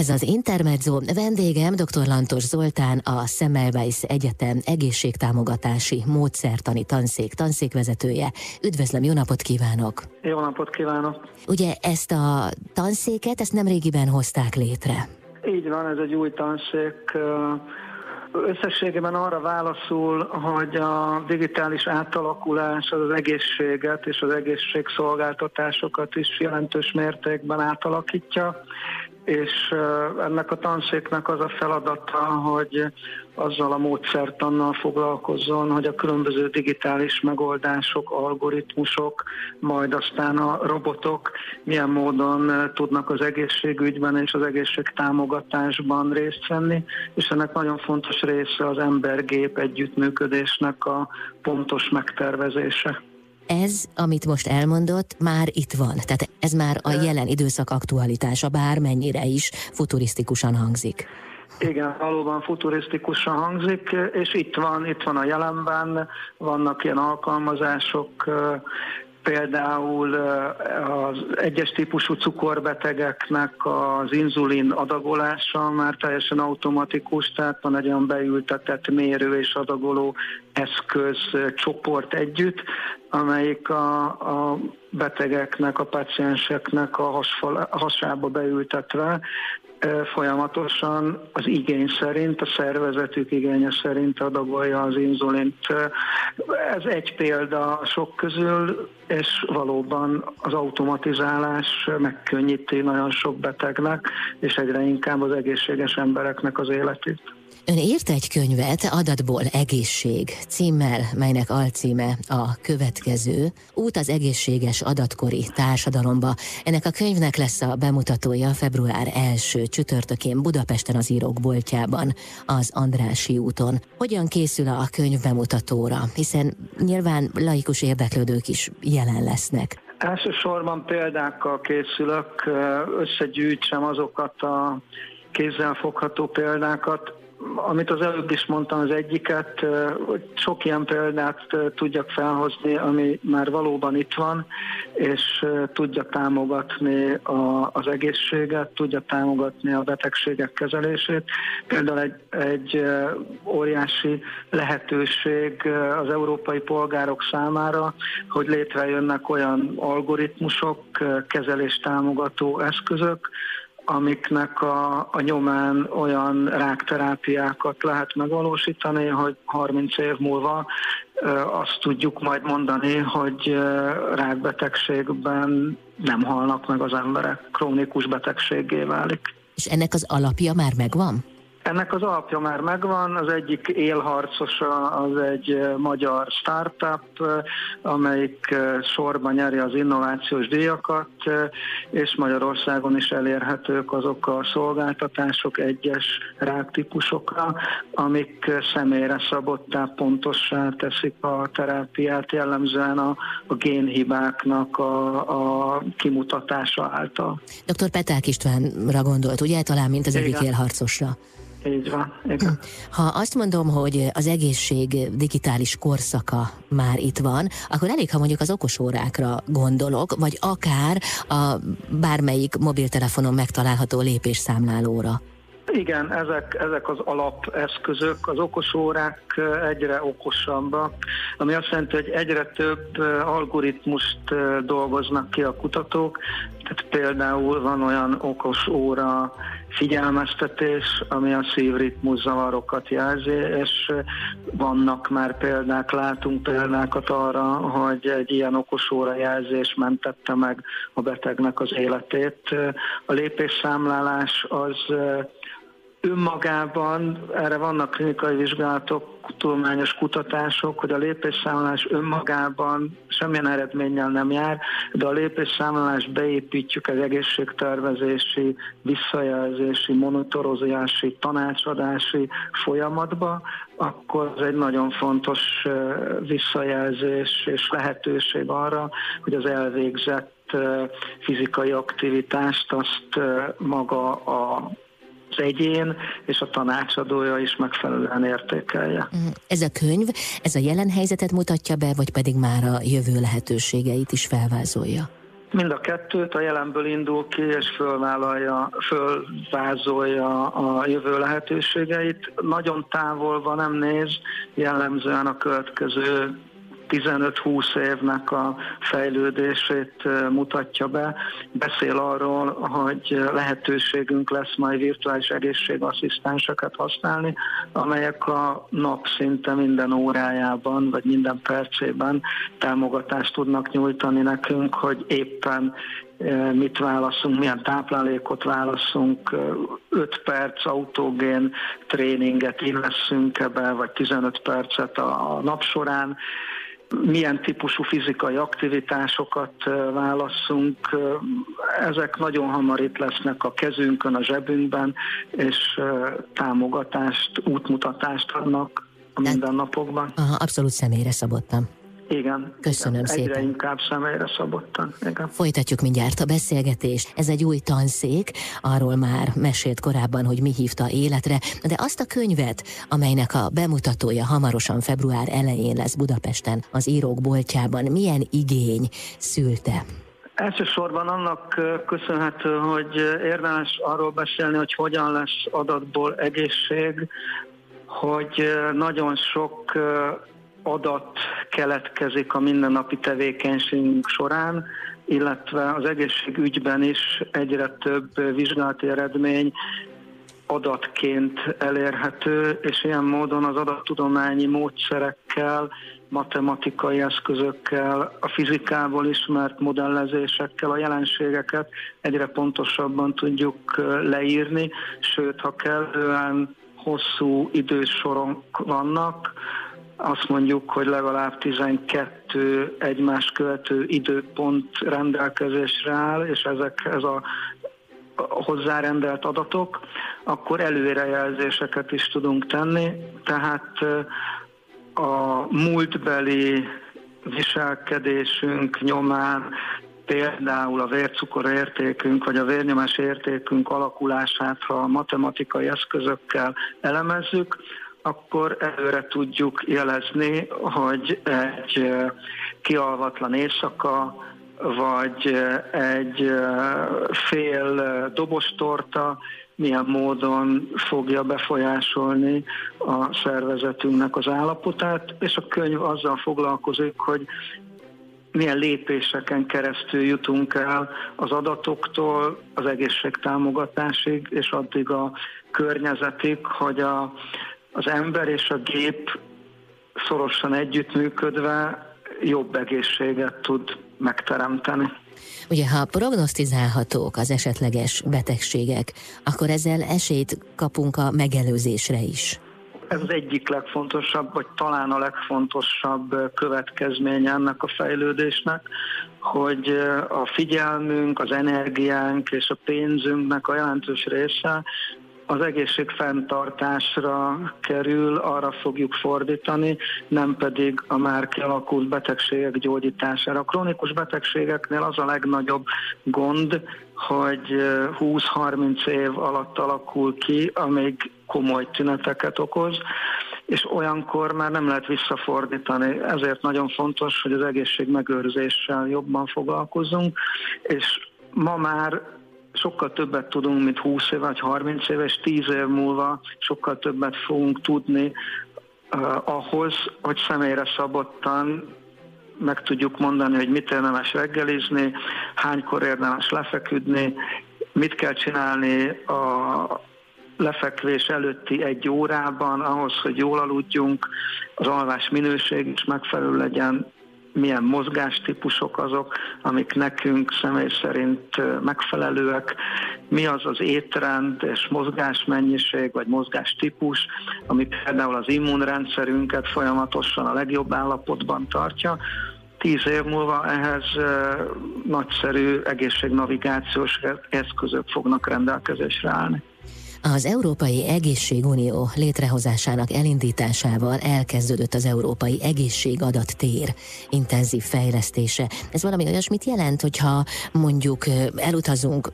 Ez az Intermezzo. Vendégem dr. Lantos Zoltán, a Semmelweis Egyetem egészségtámogatási módszertani tanszék tanszékvezetője. Üdvözlöm, jó napot kívánok! Jó napot kívánok! Ugye ezt a tanszéket, ezt nem régiben hozták létre? Így van, ez egy új tanszék. Összességében arra válaszul, hogy a digitális átalakulás az, az egészséget és az egészségszolgáltatásokat is jelentős mértékben átalakítja, és ennek a tanszéknek az a feladata, hogy azzal a módszertannal foglalkozzon, hogy a különböző digitális megoldások, algoritmusok, majd aztán a robotok milyen módon tudnak az egészségügyben és az egészségtámogatásban részt venni, és ennek nagyon fontos része az ember-gép együttműködésnek a pontos megtervezése. Ez, amit most elmondott, már itt van. Tehát ez már a jelen időszak aktualitása, bármennyire is futurisztikusan hangzik. Igen, valóban futurisztikusan hangzik, és itt van, itt van a jelenben, vannak ilyen alkalmazások, például az egyes típusú cukorbetegeknek az inzulin adagolása már teljesen automatikus, tehát van egy olyan beültetett mérő és adagoló eszköz csoport együtt, amelyik a, a betegeknek, a pacienseknek a hasfal, hasába beültetve folyamatosan az igény szerint, a szervezetük igénye szerint adagolja az inzulint. Ez egy példa sok közül, és valóban az automatizálás megkönnyíti nagyon sok betegnek, és egyre inkább az egészséges embereknek az életét. Ön írt egy könyvet adatból egészség címmel, melynek alcíme a következő Út az egészséges adatkori társadalomba. Ennek a könyvnek lesz a bemutatója február első csütörtökén Budapesten az írók boltjában, az Andrási úton. Hogyan készül a könyv bemutatóra, hiszen nyilván laikus érdeklődők is jelen lesznek. Elsősorban példákkal készülök, összegyűjtsem azokat a kézzelfogható példákat, amit az előbb is mondtam, az egyiket, sok ilyen példát tudjak felhozni, ami már valóban itt van, és tudja támogatni a, az egészséget, tudja támogatni a betegségek kezelését. Például egy, egy óriási lehetőség az európai polgárok számára, hogy létrejönnek olyan algoritmusok, kezeléstámogató eszközök, amiknek a, a nyomán olyan rákterápiákat lehet megvalósítani, hogy 30 év múlva azt tudjuk majd mondani, hogy rákbetegségben nem halnak meg az emberek, krónikus betegségé válik. És ennek az alapja már megvan? Ennek az alapja már megvan, az egyik élharcosa az egy magyar startup, amelyik sorban nyeri az innovációs díjakat, és Magyarországon is elérhetők azok a szolgáltatások egyes ráktípusokra, amik személyre szabottá pontossá teszik a terápiát, jellemzően a, a génhibáknak a, a kimutatása által. Dr. Peták Istvánra gondolt, ugye talán, mint az Igen. egyik élharcosra? Így van, igen. Ha azt mondom, hogy az egészség digitális korszaka már itt van, akkor elég, ha mondjuk az okosórákra gondolok, vagy akár a bármelyik mobiltelefonon megtalálható lépésszámlálóra. Igen, ezek, ezek az alapeszközök, az okosórák egyre okosabbak, ami azt jelenti, hogy egyre több algoritmust dolgoznak ki a kutatók, tehát például van olyan okos óra figyelmeztetés, ami a szívritmus zavarokat jelzi, és vannak már példák, látunk példákat arra, hogy egy ilyen okos óra jelzés mentette meg a betegnek az életét. A lépésszámlálás az önmagában, erre vannak klinikai vizsgálatok, tudományos kutatások, hogy a lépésszámlálás önmagában semmilyen eredménnyel nem jár, de a lépésszámlálást beépítjük az egészségtervezési, visszajelzési, monitorozási, tanácsadási folyamatba, akkor ez egy nagyon fontos visszajelzés és lehetőség arra, hogy az elvégzett fizikai aktivitást azt maga a az egyén és a tanácsadója is megfelelően értékelje. Mm, ez a könyv, ez a jelen helyzetet mutatja be, vagy pedig már a jövő lehetőségeit is felvázolja? Mind a kettőt a jelenből indul ki, és fölvállalja, fölvázolja a jövő lehetőségeit. Nagyon távolva nem néz, jellemzően a következő 15-20 évnek a fejlődését mutatja be. Beszél arról, hogy lehetőségünk lesz majd virtuális egészségasszisztenseket használni, amelyek a nap szinte minden órájában, vagy minden percében támogatást tudnak nyújtani nekünk, hogy éppen mit válaszunk, milyen táplálékot válaszunk, 5 perc autógén tréninget illeszünk ebbe, vagy 15 percet a nap során, milyen típusú fizikai aktivitásokat válasszunk. Ezek nagyon hamar itt lesznek a kezünkön, a zsebünkben, és támogatást, útmutatást adnak a mindennapokban. Aha, abszolút személyre szabottam. Igen. Köszönöm igen, szépen. Egyre inkább személyre szabottan. Igen. Folytatjuk mindjárt a beszélgetést. Ez egy új tanszék, arról már mesélt korábban, hogy mi hívta életre, de azt a könyvet, amelynek a bemutatója hamarosan február elején lesz Budapesten, az írók boltjában, milyen igény szülte? Elsősorban annak köszönhető, hogy érdemes arról beszélni, hogy hogyan lesz adatból egészség, hogy nagyon sok adat keletkezik a mindennapi tevékenységünk során, illetve az egészségügyben is egyre több vizsgálati eredmény adatként elérhető, és ilyen módon az adattudományi módszerekkel, matematikai eszközökkel, a fizikából ismert modellezésekkel a jelenségeket egyre pontosabban tudjuk leírni, sőt, ha kellően hosszú idősorok vannak, azt mondjuk, hogy legalább 12 egymás követő időpont rendelkezésre áll, és ezek ez a hozzárendelt adatok, akkor előrejelzéseket is tudunk tenni, tehát a múltbeli viselkedésünk nyomán például a vércukor értékünk vagy a vérnyomás értékünk alakulását, ha matematikai eszközökkel elemezzük, akkor előre tudjuk jelezni, hogy egy kialvatlan éjszaka, vagy egy fél dobostorta milyen módon fogja befolyásolni a szervezetünknek az állapotát, és a könyv azzal foglalkozik, hogy milyen lépéseken keresztül jutunk el az adatoktól az egészségtámogatásig, és addig a környezetig, hogy a, az ember és a gép szorosan együttműködve jobb egészséget tud megteremteni. Ugye, ha prognosztizálhatók az esetleges betegségek, akkor ezzel esélyt kapunk a megelőzésre is. Ez az egyik legfontosabb, vagy talán a legfontosabb következménye ennek a fejlődésnek, hogy a figyelmünk, az energiánk és a pénzünknek a jelentős része az egészség fenntartásra kerül, arra fogjuk fordítani, nem pedig a már kialakult betegségek gyógyítására. A krónikus betegségeknél az a legnagyobb gond, hogy 20-30 év alatt alakul ki, amíg komoly tüneteket okoz, és olyankor már nem lehet visszafordítani. Ezért nagyon fontos, hogy az egészség megőrzéssel jobban foglalkozunk, és ma már sokkal többet tudunk, mint 20 év vagy 30 éves, 10 év múlva sokkal többet fogunk tudni uh, ahhoz, hogy személyre szabottan meg tudjuk mondani, hogy mit érdemes reggelizni, hánykor érdemes lefeküdni, mit kell csinálni a lefekvés előtti egy órában ahhoz, hogy jól aludjunk, az alvás minőség is megfelelő legyen, milyen mozgástípusok azok, amik nekünk személy szerint megfelelőek, mi az az étrend és mozgásmennyiség vagy mozgástípus, ami például az immunrendszerünket folyamatosan a legjobb állapotban tartja, tíz év múlva ehhez nagyszerű egészségnavigációs eszközök fognak rendelkezésre állni. Az Európai Egészségunió létrehozásának elindításával elkezdődött az Európai Egészségadattér intenzív fejlesztése. Ez valami olyasmit jelent, hogyha mondjuk elutazunk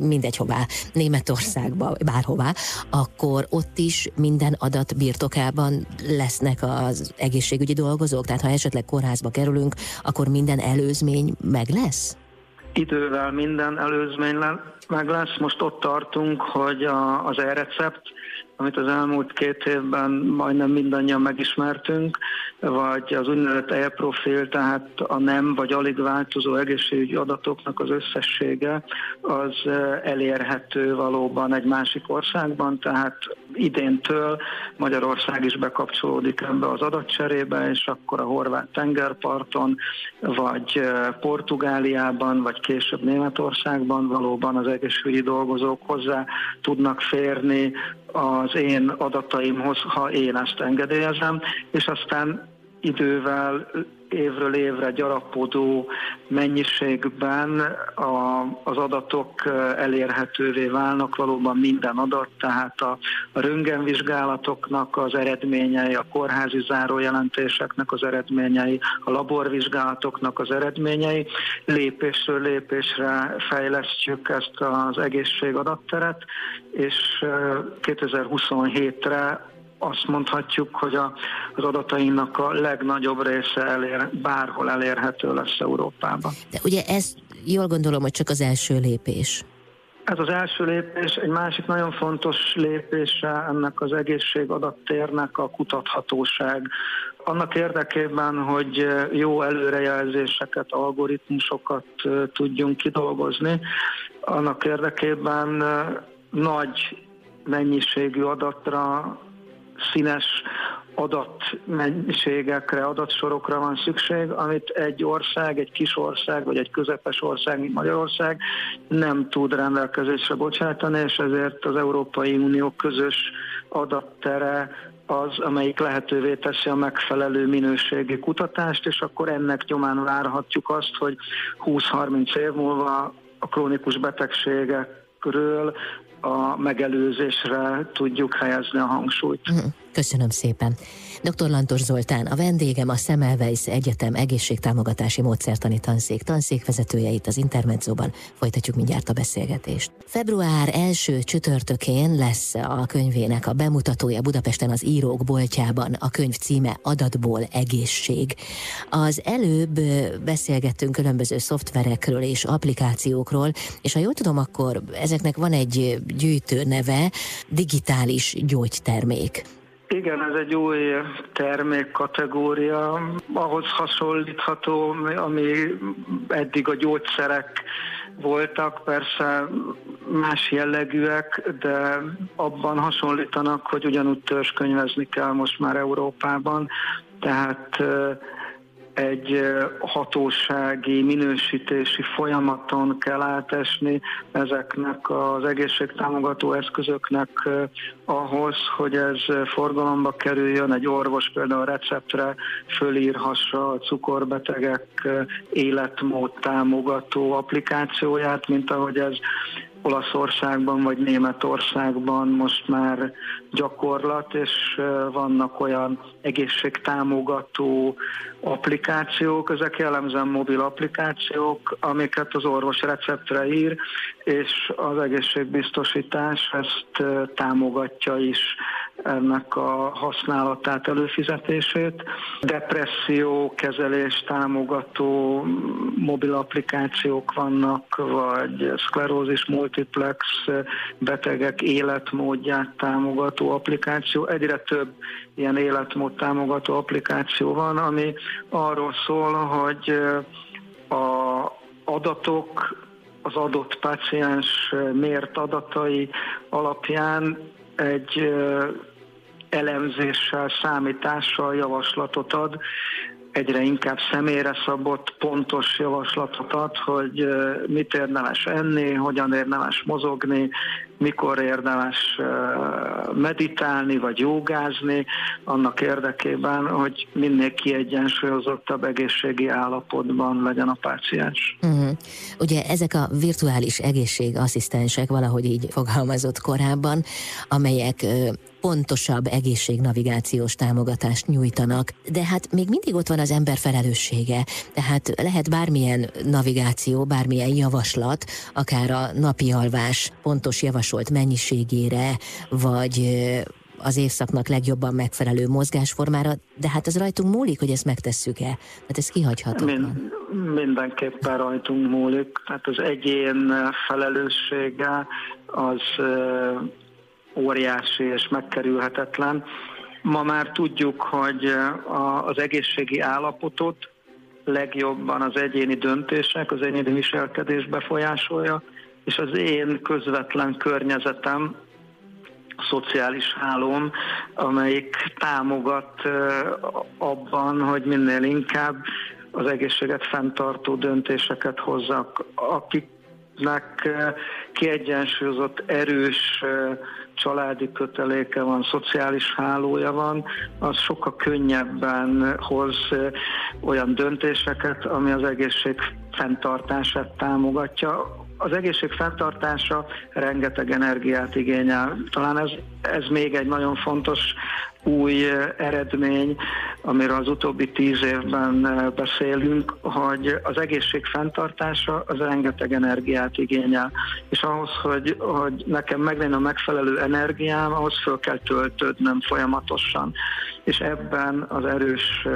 mindegy hová, Németországba, bárhová, akkor ott is minden adat birtokában lesznek az egészségügyi dolgozók? Tehát ha esetleg kórházba kerülünk, akkor minden előzmény meg lesz? Idővel minden előzmény meg lesz. Most ott tartunk, hogy a, az e-recept, amit az elmúlt két évben majdnem mindannyian megismertünk, vagy az úgynevezett e-profil, tehát a nem vagy alig változó egészségügyi adatoknak az összessége, az elérhető valóban egy másik országban, tehát idéntől Magyarország is bekapcsolódik ebbe az adatcserébe, és akkor a horvát tengerparton, vagy Portugáliában, vagy később Németországban valóban az egészségügyi dolgozók hozzá tudnak férni az én adataimhoz, ha én ezt engedélyezem, és aztán idővel évről évre gyarapodó mennyiségben a, az adatok elérhetővé válnak, valóban minden adat, tehát a, a röntgenvizsgálatoknak az eredményei, a kórházi zárójelentéseknek az eredményei, a laborvizsgálatoknak az eredményei. Lépésről lépésre fejlesztjük ezt az egészségadatteret, és 2027-re azt mondhatjuk, hogy a, az adatainak a legnagyobb része elér, bárhol elérhető lesz Európában. De ugye ez jól gondolom, hogy csak az első lépés. Ez az első lépés, egy másik nagyon fontos lépése ennek az egészségadattérnek a kutathatóság. Annak érdekében, hogy jó előrejelzéseket, algoritmusokat tudjunk kidolgozni, annak érdekében nagy mennyiségű adatra színes adatmennyiségekre, adatsorokra van szükség, amit egy ország, egy kis ország, vagy egy közepes ország, mint Magyarország nem tud rendelkezésre bocsátani, és ezért az Európai Unió közös adattere az, amelyik lehetővé teszi a megfelelő minőségi kutatást, és akkor ennek nyomán várhatjuk azt, hogy 20-30 év múlva a krónikus betegségekről a megelőzésre tudjuk helyezni a hangsúlyt. Mhm. Köszönöm szépen. Dr. Lantos Zoltán, a vendégem a Semmelweis Egyetem egészségtámogatási módszertani tanszék tanszékvezetője itt az Intermedzóban. Folytatjuk mindjárt a beszélgetést. Február első csütörtökén lesz a könyvének a bemutatója Budapesten az írók boltjában. A könyv címe Adatból egészség. Az előbb beszélgettünk különböző szoftverekről és applikációkról, és ha jól tudom, akkor ezeknek van egy gyűjtő neve, digitális gyógytermék. Igen, ez egy új termékkategória, ahhoz hasonlítható, ami eddig a gyógyszerek voltak, persze más jellegűek, de abban hasonlítanak, hogy ugyanúgy törzskönyvezni kell most már Európában, tehát egy hatósági minősítési folyamaton kell átesni ezeknek az egészségtámogató eszközöknek ahhoz, hogy ez forgalomba kerüljön, egy orvos például receptre fölírhassa a cukorbetegek életmód támogató applikációját, mint ahogy ez Olaszországban vagy Németországban most már gyakorlat, és vannak olyan egészségtámogató applikációk, ezek jellemzően mobil applikációk, amiket az orvos receptre ír, és az egészségbiztosítás ezt támogatja is ennek a használatát, előfizetését. Depresszió kezelés támogató mobil applikációk vannak, vagy szklerózis multiplex betegek életmódját támogató applikáció. Egyre több ilyen életmód támogató applikáció van, ami arról szól, hogy a adatok az adott paciens mért adatai alapján egy elemzéssel, számítással javaslatot ad, egyre inkább személyre szabott, pontos javaslatot ad, hogy mit érdemes enni, hogyan érdemes mozogni, mikor érdemes meditálni vagy jogázni, annak érdekében, hogy minél kiegyensúlyozottabb egészségi állapotban legyen a páciens. Uh-huh. Ugye ezek a virtuális egészségasszisztensek valahogy így fogalmazott korábban, amelyek pontosabb egészségnavigációs támogatást nyújtanak, de hát még mindig ott van az ember felelőssége, tehát lehet bármilyen navigáció, bármilyen javaslat, akár a napi alvás pontos javasolt mennyiségére, vagy az évszaknak legjobban megfelelő mozgásformára, de hát ez rajtunk múlik, hogy ezt megtesszük-e? Hát ez kihagyhatatlan. Mind, mindenképpen rajtunk múlik. Tehát az egyén felelőssége az óriási és megkerülhetetlen. Ma már tudjuk, hogy az egészségi állapotot legjobban az egyéni döntések, az egyéni viselkedés befolyásolja, és az én közvetlen környezetem, a szociális hálóm, amelyik támogat abban, hogy minél inkább az egészséget fenntartó döntéseket hozzak, akiknek kiegyensúlyozott, erős családi köteléke van, szociális hálója van, az sokkal könnyebben hoz olyan döntéseket, ami az egészség fenntartását támogatja az egészség fenntartása rengeteg energiát igényel. Talán ez, ez még egy nagyon fontos új eredmény, amiről az utóbbi tíz évben beszélünk, hogy az egészség fenntartása az rengeteg energiát igényel. És ahhoz, hogy, hogy nekem meglegyen a megfelelő energiám, ahhoz föl kell töltődnöm folyamatosan. És ebben az erős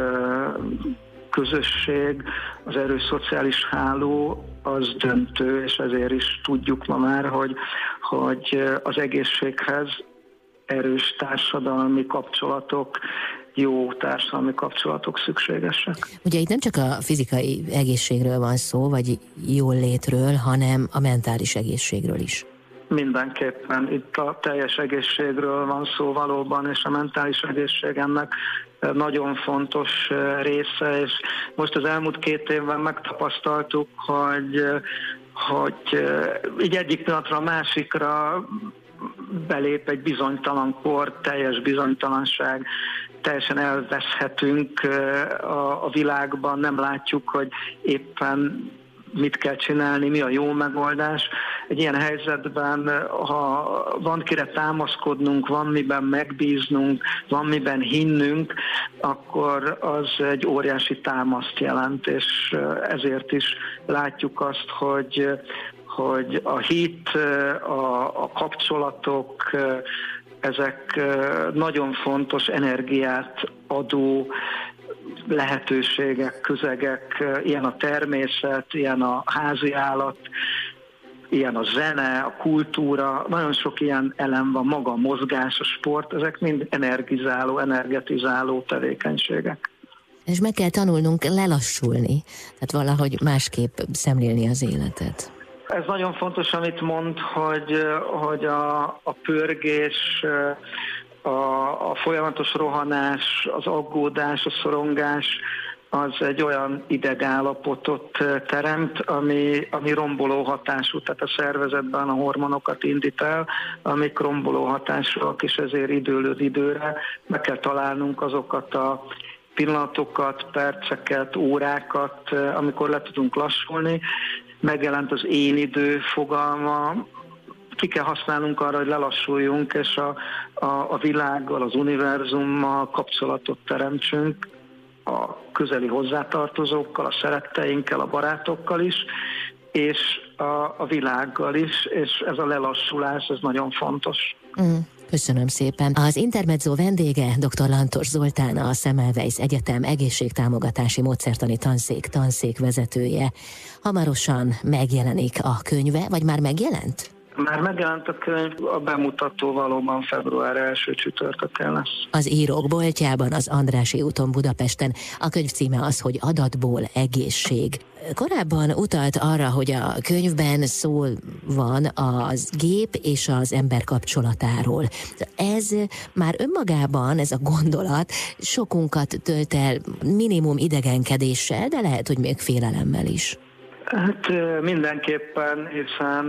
közösség, az erős szociális háló az döntő, és ezért is tudjuk ma már, hogy, hogy az egészséghez erős társadalmi kapcsolatok, jó társadalmi kapcsolatok szükségesek. Ugye itt nem csak a fizikai egészségről van szó, vagy jól létről, hanem a mentális egészségről is. Mindenképpen itt a teljes egészségről van szó valóban, és a mentális egészség ennek nagyon fontos része, és most az elmúlt két évben megtapasztaltuk, hogy, hogy így egyik pillanatra a másikra belép egy bizonytalan kor, teljes bizonytalanság, teljesen elveszhetünk a, a világban, nem látjuk, hogy éppen mit kell csinálni, mi a jó megoldás. Egy ilyen helyzetben, ha van kire támaszkodnunk, van miben megbíznunk, van miben hinnünk, akkor az egy óriási támaszt jelent, és ezért is látjuk azt, hogy hogy a hit, a, a kapcsolatok, ezek nagyon fontos energiát adó lehetőségek, közegek, ilyen a természet, ilyen a házi állat, ilyen a zene, a kultúra, nagyon sok ilyen elem van, maga a mozgás, a sport, ezek mind energizáló, energetizáló tevékenységek. És meg kell tanulnunk lelassulni, tehát valahogy másképp szemlélni az életet. Ez nagyon fontos, amit mond, hogy, hogy a, a pörgés, a, a folyamatos rohanás, az aggódás, a szorongás, az egy olyan idegállapotot teremt, ami, ami romboló hatású, tehát a szervezetben a hormonokat indít el, amik romboló hatásúak, és ezért időről időre meg kell találnunk azokat a pillanatokat, perceket, órákat, amikor le tudunk lassulni. Megjelent az én idő fogalma, ki kell használnunk arra, hogy lelassuljunk, és a, a, a világgal, az univerzummal kapcsolatot teremtsünk, a közeli hozzátartozókkal, a szeretteinkkel, a barátokkal is, és a, a világgal is, és ez a lelassulás, ez nagyon fontos. Mm. Köszönöm szépen. Az Intermezzo vendége dr. Lantos Zoltán, a Semmelweis Egyetem egészségtámogatási módszertani tanszék tanszék vezetője. Hamarosan megjelenik a könyve, vagy már megjelent? Már megjelent a könyv, a bemutató valóban február első csütörtökön lesz. Az írók boltjában, az Andrási úton Budapesten. A könyv címe az, hogy adatból egészség. Korábban utalt arra, hogy a könyvben szó van az gép és az ember kapcsolatáról. Ez már önmagában, ez a gondolat sokunkat tölt el minimum idegenkedéssel, de lehet, hogy még félelemmel is. Hát mindenképpen, hiszen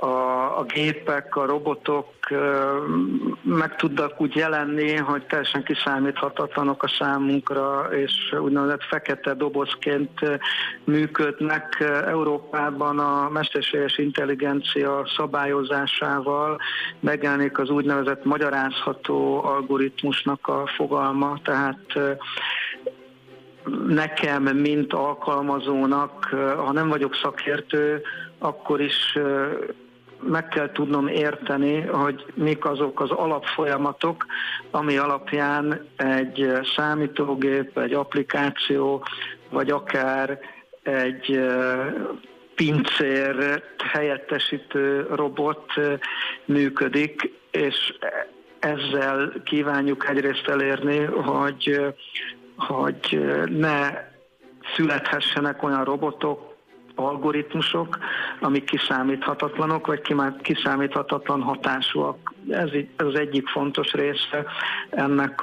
a, a gépek, a robotok meg tudnak úgy jelenni, hogy teljesen kiszámíthatatlanok a számunkra, és úgynevezett fekete dobozként működnek. Európában a mesterséges intelligencia szabályozásával megjelenik az úgynevezett magyarázható algoritmusnak a fogalma, tehát nekem, mint alkalmazónak, ha nem vagyok szakértő, akkor is meg kell tudnom érteni, hogy mik azok az alapfolyamatok, ami alapján egy számítógép, egy applikáció, vagy akár egy pincér helyettesítő robot működik, és ezzel kívánjuk egyrészt elérni, hogy, hogy ne születhessenek olyan robotok, algoritmusok, amik kiszámíthatatlanok, vagy kiszámíthatatlan hatásúak. Ez, az egyik fontos része ennek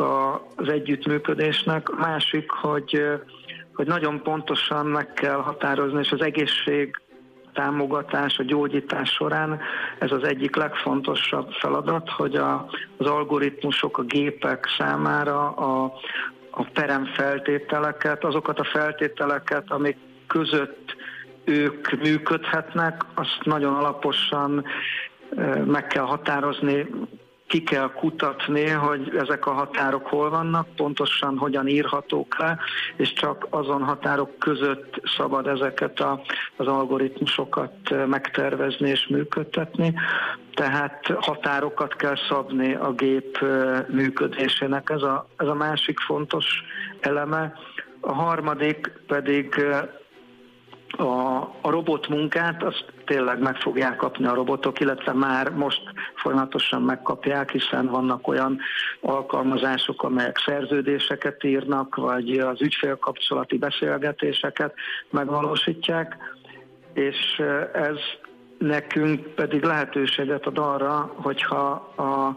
az együttműködésnek. A másik, hogy, hogy nagyon pontosan meg kell határozni, és az egészség támogatás, a gyógyítás során ez az egyik legfontosabb feladat, hogy a, az algoritmusok, a gépek számára a, a peremfeltételeket, azokat a feltételeket, amik között ők működhetnek, azt nagyon alaposan meg kell határozni, ki kell kutatni, hogy ezek a határok hol vannak, pontosan hogyan írhatók le, és csak azon határok között szabad ezeket a, az algoritmusokat megtervezni és működtetni. Tehát határokat kell szabni a gép működésének. Ez a, ez a másik fontos eleme. A harmadik pedig a, a robot azt tényleg meg fogják kapni a robotok, illetve már most folyamatosan megkapják, hiszen vannak olyan alkalmazások, amelyek szerződéseket írnak, vagy az ügyfélkapcsolati beszélgetéseket megvalósítják, és ez nekünk pedig lehetőséget ad arra, hogyha a,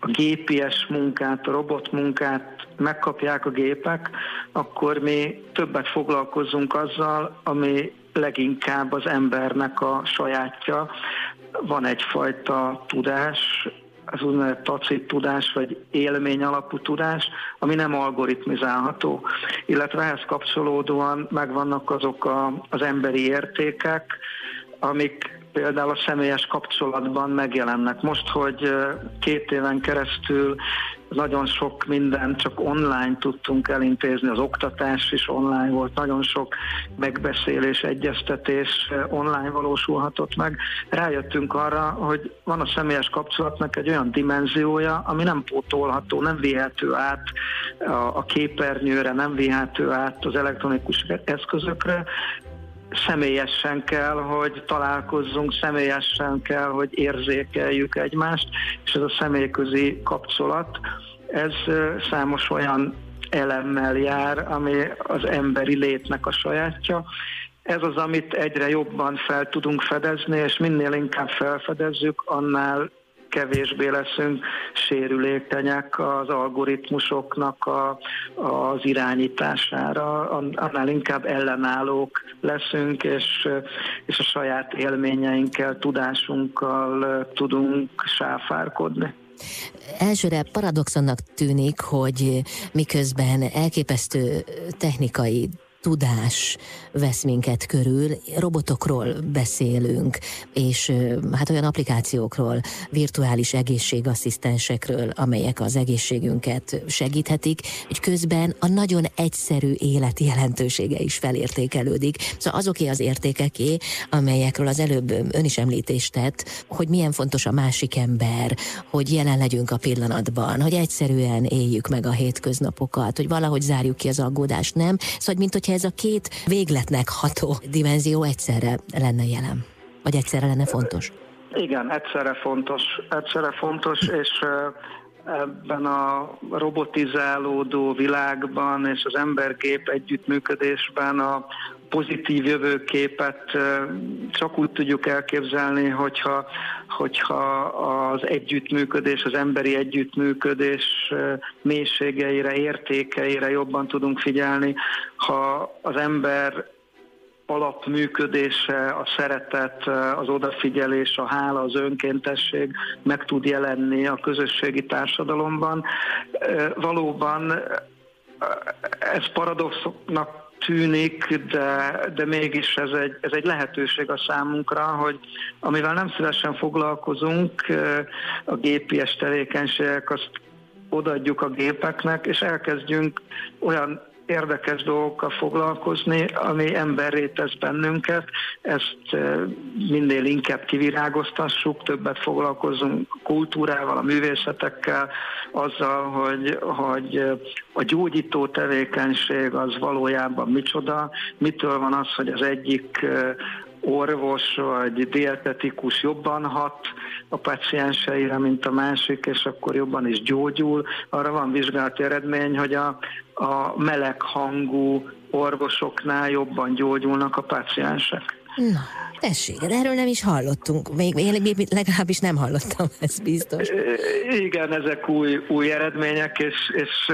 a gépies munkát, a robot munkát megkapják a gépek, akkor mi többet foglalkozunk azzal, ami leginkább az embernek a sajátja. Van egyfajta tudás, az úgynevezett tacit tudás, vagy élmény alapú tudás, ami nem algoritmizálható. Illetve ehhez kapcsolódóan megvannak azok a, az emberi értékek, amik például a személyes kapcsolatban megjelennek. Most, hogy két éven keresztül nagyon sok mindent csak online tudtunk elintézni, az oktatás is online volt, nagyon sok megbeszélés, egyeztetés online valósulhatott meg. Rájöttünk arra, hogy van a személyes kapcsolatnak egy olyan dimenziója, ami nem pótolható, nem vihető át a képernyőre, nem vihető át az elektronikus eszközökre, személyesen kell, hogy találkozzunk, személyesen kell, hogy érzékeljük egymást, és ez a személyközi kapcsolat, ez számos olyan elemmel jár, ami az emberi létnek a sajátja. Ez az, amit egyre jobban fel tudunk fedezni, és minél inkább felfedezzük, annál kevésbé leszünk sérülékenyek az algoritmusoknak a, az irányítására, annál inkább ellenállók leszünk, és, és a saját élményeinkkel, tudásunkkal tudunk sáfárkodni. Elsőre paradoxonnak tűnik, hogy miközben elképesztő technikai tudás vesz minket körül, robotokról beszélünk, és hát olyan applikációkról, virtuális egészségasszisztensekről, amelyek az egészségünket segíthetik, hogy közben a nagyon egyszerű élet jelentősége is felértékelődik. Szóval azoké az értékeké, amelyekről az előbb ön is említést tett, hogy milyen fontos a másik ember, hogy jelen legyünk a pillanatban, hogy egyszerűen éljük meg a hétköznapokat, hogy valahogy zárjuk ki az aggódást, nem? Szóval, mint hogy hogyha ez a két végletnek ható dimenzió egyszerre lenne jelen, vagy egyszerre lenne fontos? Igen, egyszerre fontos, egyszerre fontos, és ebben a robotizálódó világban és az embergép együttműködésben a pozitív jövőképet csak úgy tudjuk elképzelni, hogyha, hogyha az együttműködés, az emberi együttműködés mélységeire, értékeire jobban tudunk figyelni, ha az ember alapműködése, a szeretet, az odafigyelés, a hála, az önkéntesség meg tud jelenni a közösségi társadalomban. Valóban ez paradoxnak tűnik, de, de mégis ez egy, ez egy lehetőség a számunkra, hogy amivel nem szívesen foglalkozunk, a gépies tevékenységek, azt odaadjuk a gépeknek, és elkezdjünk olyan érdekes dolgokkal foglalkozni, ami emberré tesz bennünket, ezt minél inkább kivirágoztassuk, többet foglalkozunk kultúrával, a művészetekkel, azzal, hogy, hogy a gyógyító tevékenység az valójában micsoda, mitől van az, hogy az egyik orvos vagy dietetikus jobban hat a pacienseire, mint a másik, és akkor jobban is gyógyul. Arra van vizsgálati eredmény, hogy a, a meleg hangú orvosoknál jobban gyógyulnak a paciensek. Na, tessék, erről nem is hallottunk. Még, még legalábbis nem hallottam, ez biztos. Igen, ezek új, új eredmények, és, és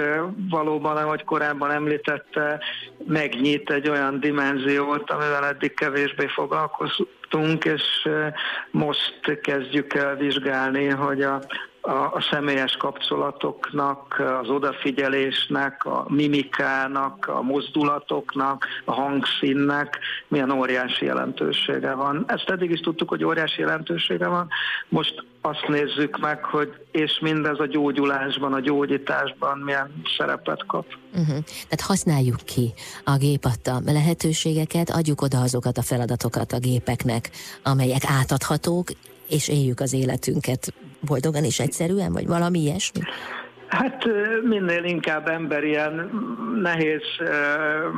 valóban, ahogy korábban említette, megnyit egy olyan dimenziót, amivel eddig kevésbé foglalkoztunk, és most kezdjük el vizsgálni, hogy a a, személyes kapcsolatoknak, az odafigyelésnek, a mimikának, a mozdulatoknak, a hangszínnek milyen óriási jelentősége van. Ezt eddig is tudtuk, hogy óriási jelentősége van. Most azt nézzük meg, hogy és mindez a gyógyulásban, a gyógyításban milyen szerepet kap. Uh-huh. Tehát használjuk ki a gép adta lehetőségeket, adjuk oda azokat a feladatokat a gépeknek, amelyek átadhatók, és éljük az életünket boldogan és egyszerűen, vagy valami ilyesmi? Hát minél inkább ilyen nehéz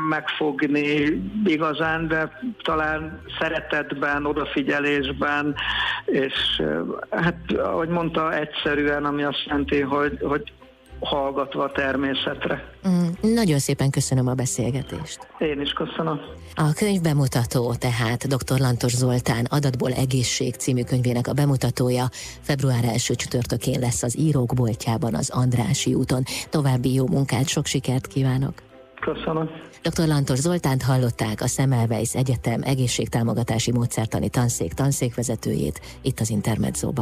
megfogni igazán, de talán szeretetben, odafigyelésben, és hát ahogy mondta, egyszerűen, ami azt jelenti, hogy, hogy hallgatva a természetre. Mm, nagyon szépen köszönöm a beszélgetést. Én is köszönöm. A könyv bemutató, tehát dr. Lantos Zoltán Adatból Egészség című könyvének a bemutatója február első csütörtökén lesz az írók boltjában az Andrási úton. További jó munkát, sok sikert kívánok! Köszönöm. Dr. Lantos Zoltánt hallották a Semmelweis Egyetem egészségtámogatási módszertani tanszék tanszékvezetőjét itt az Intermedzóban.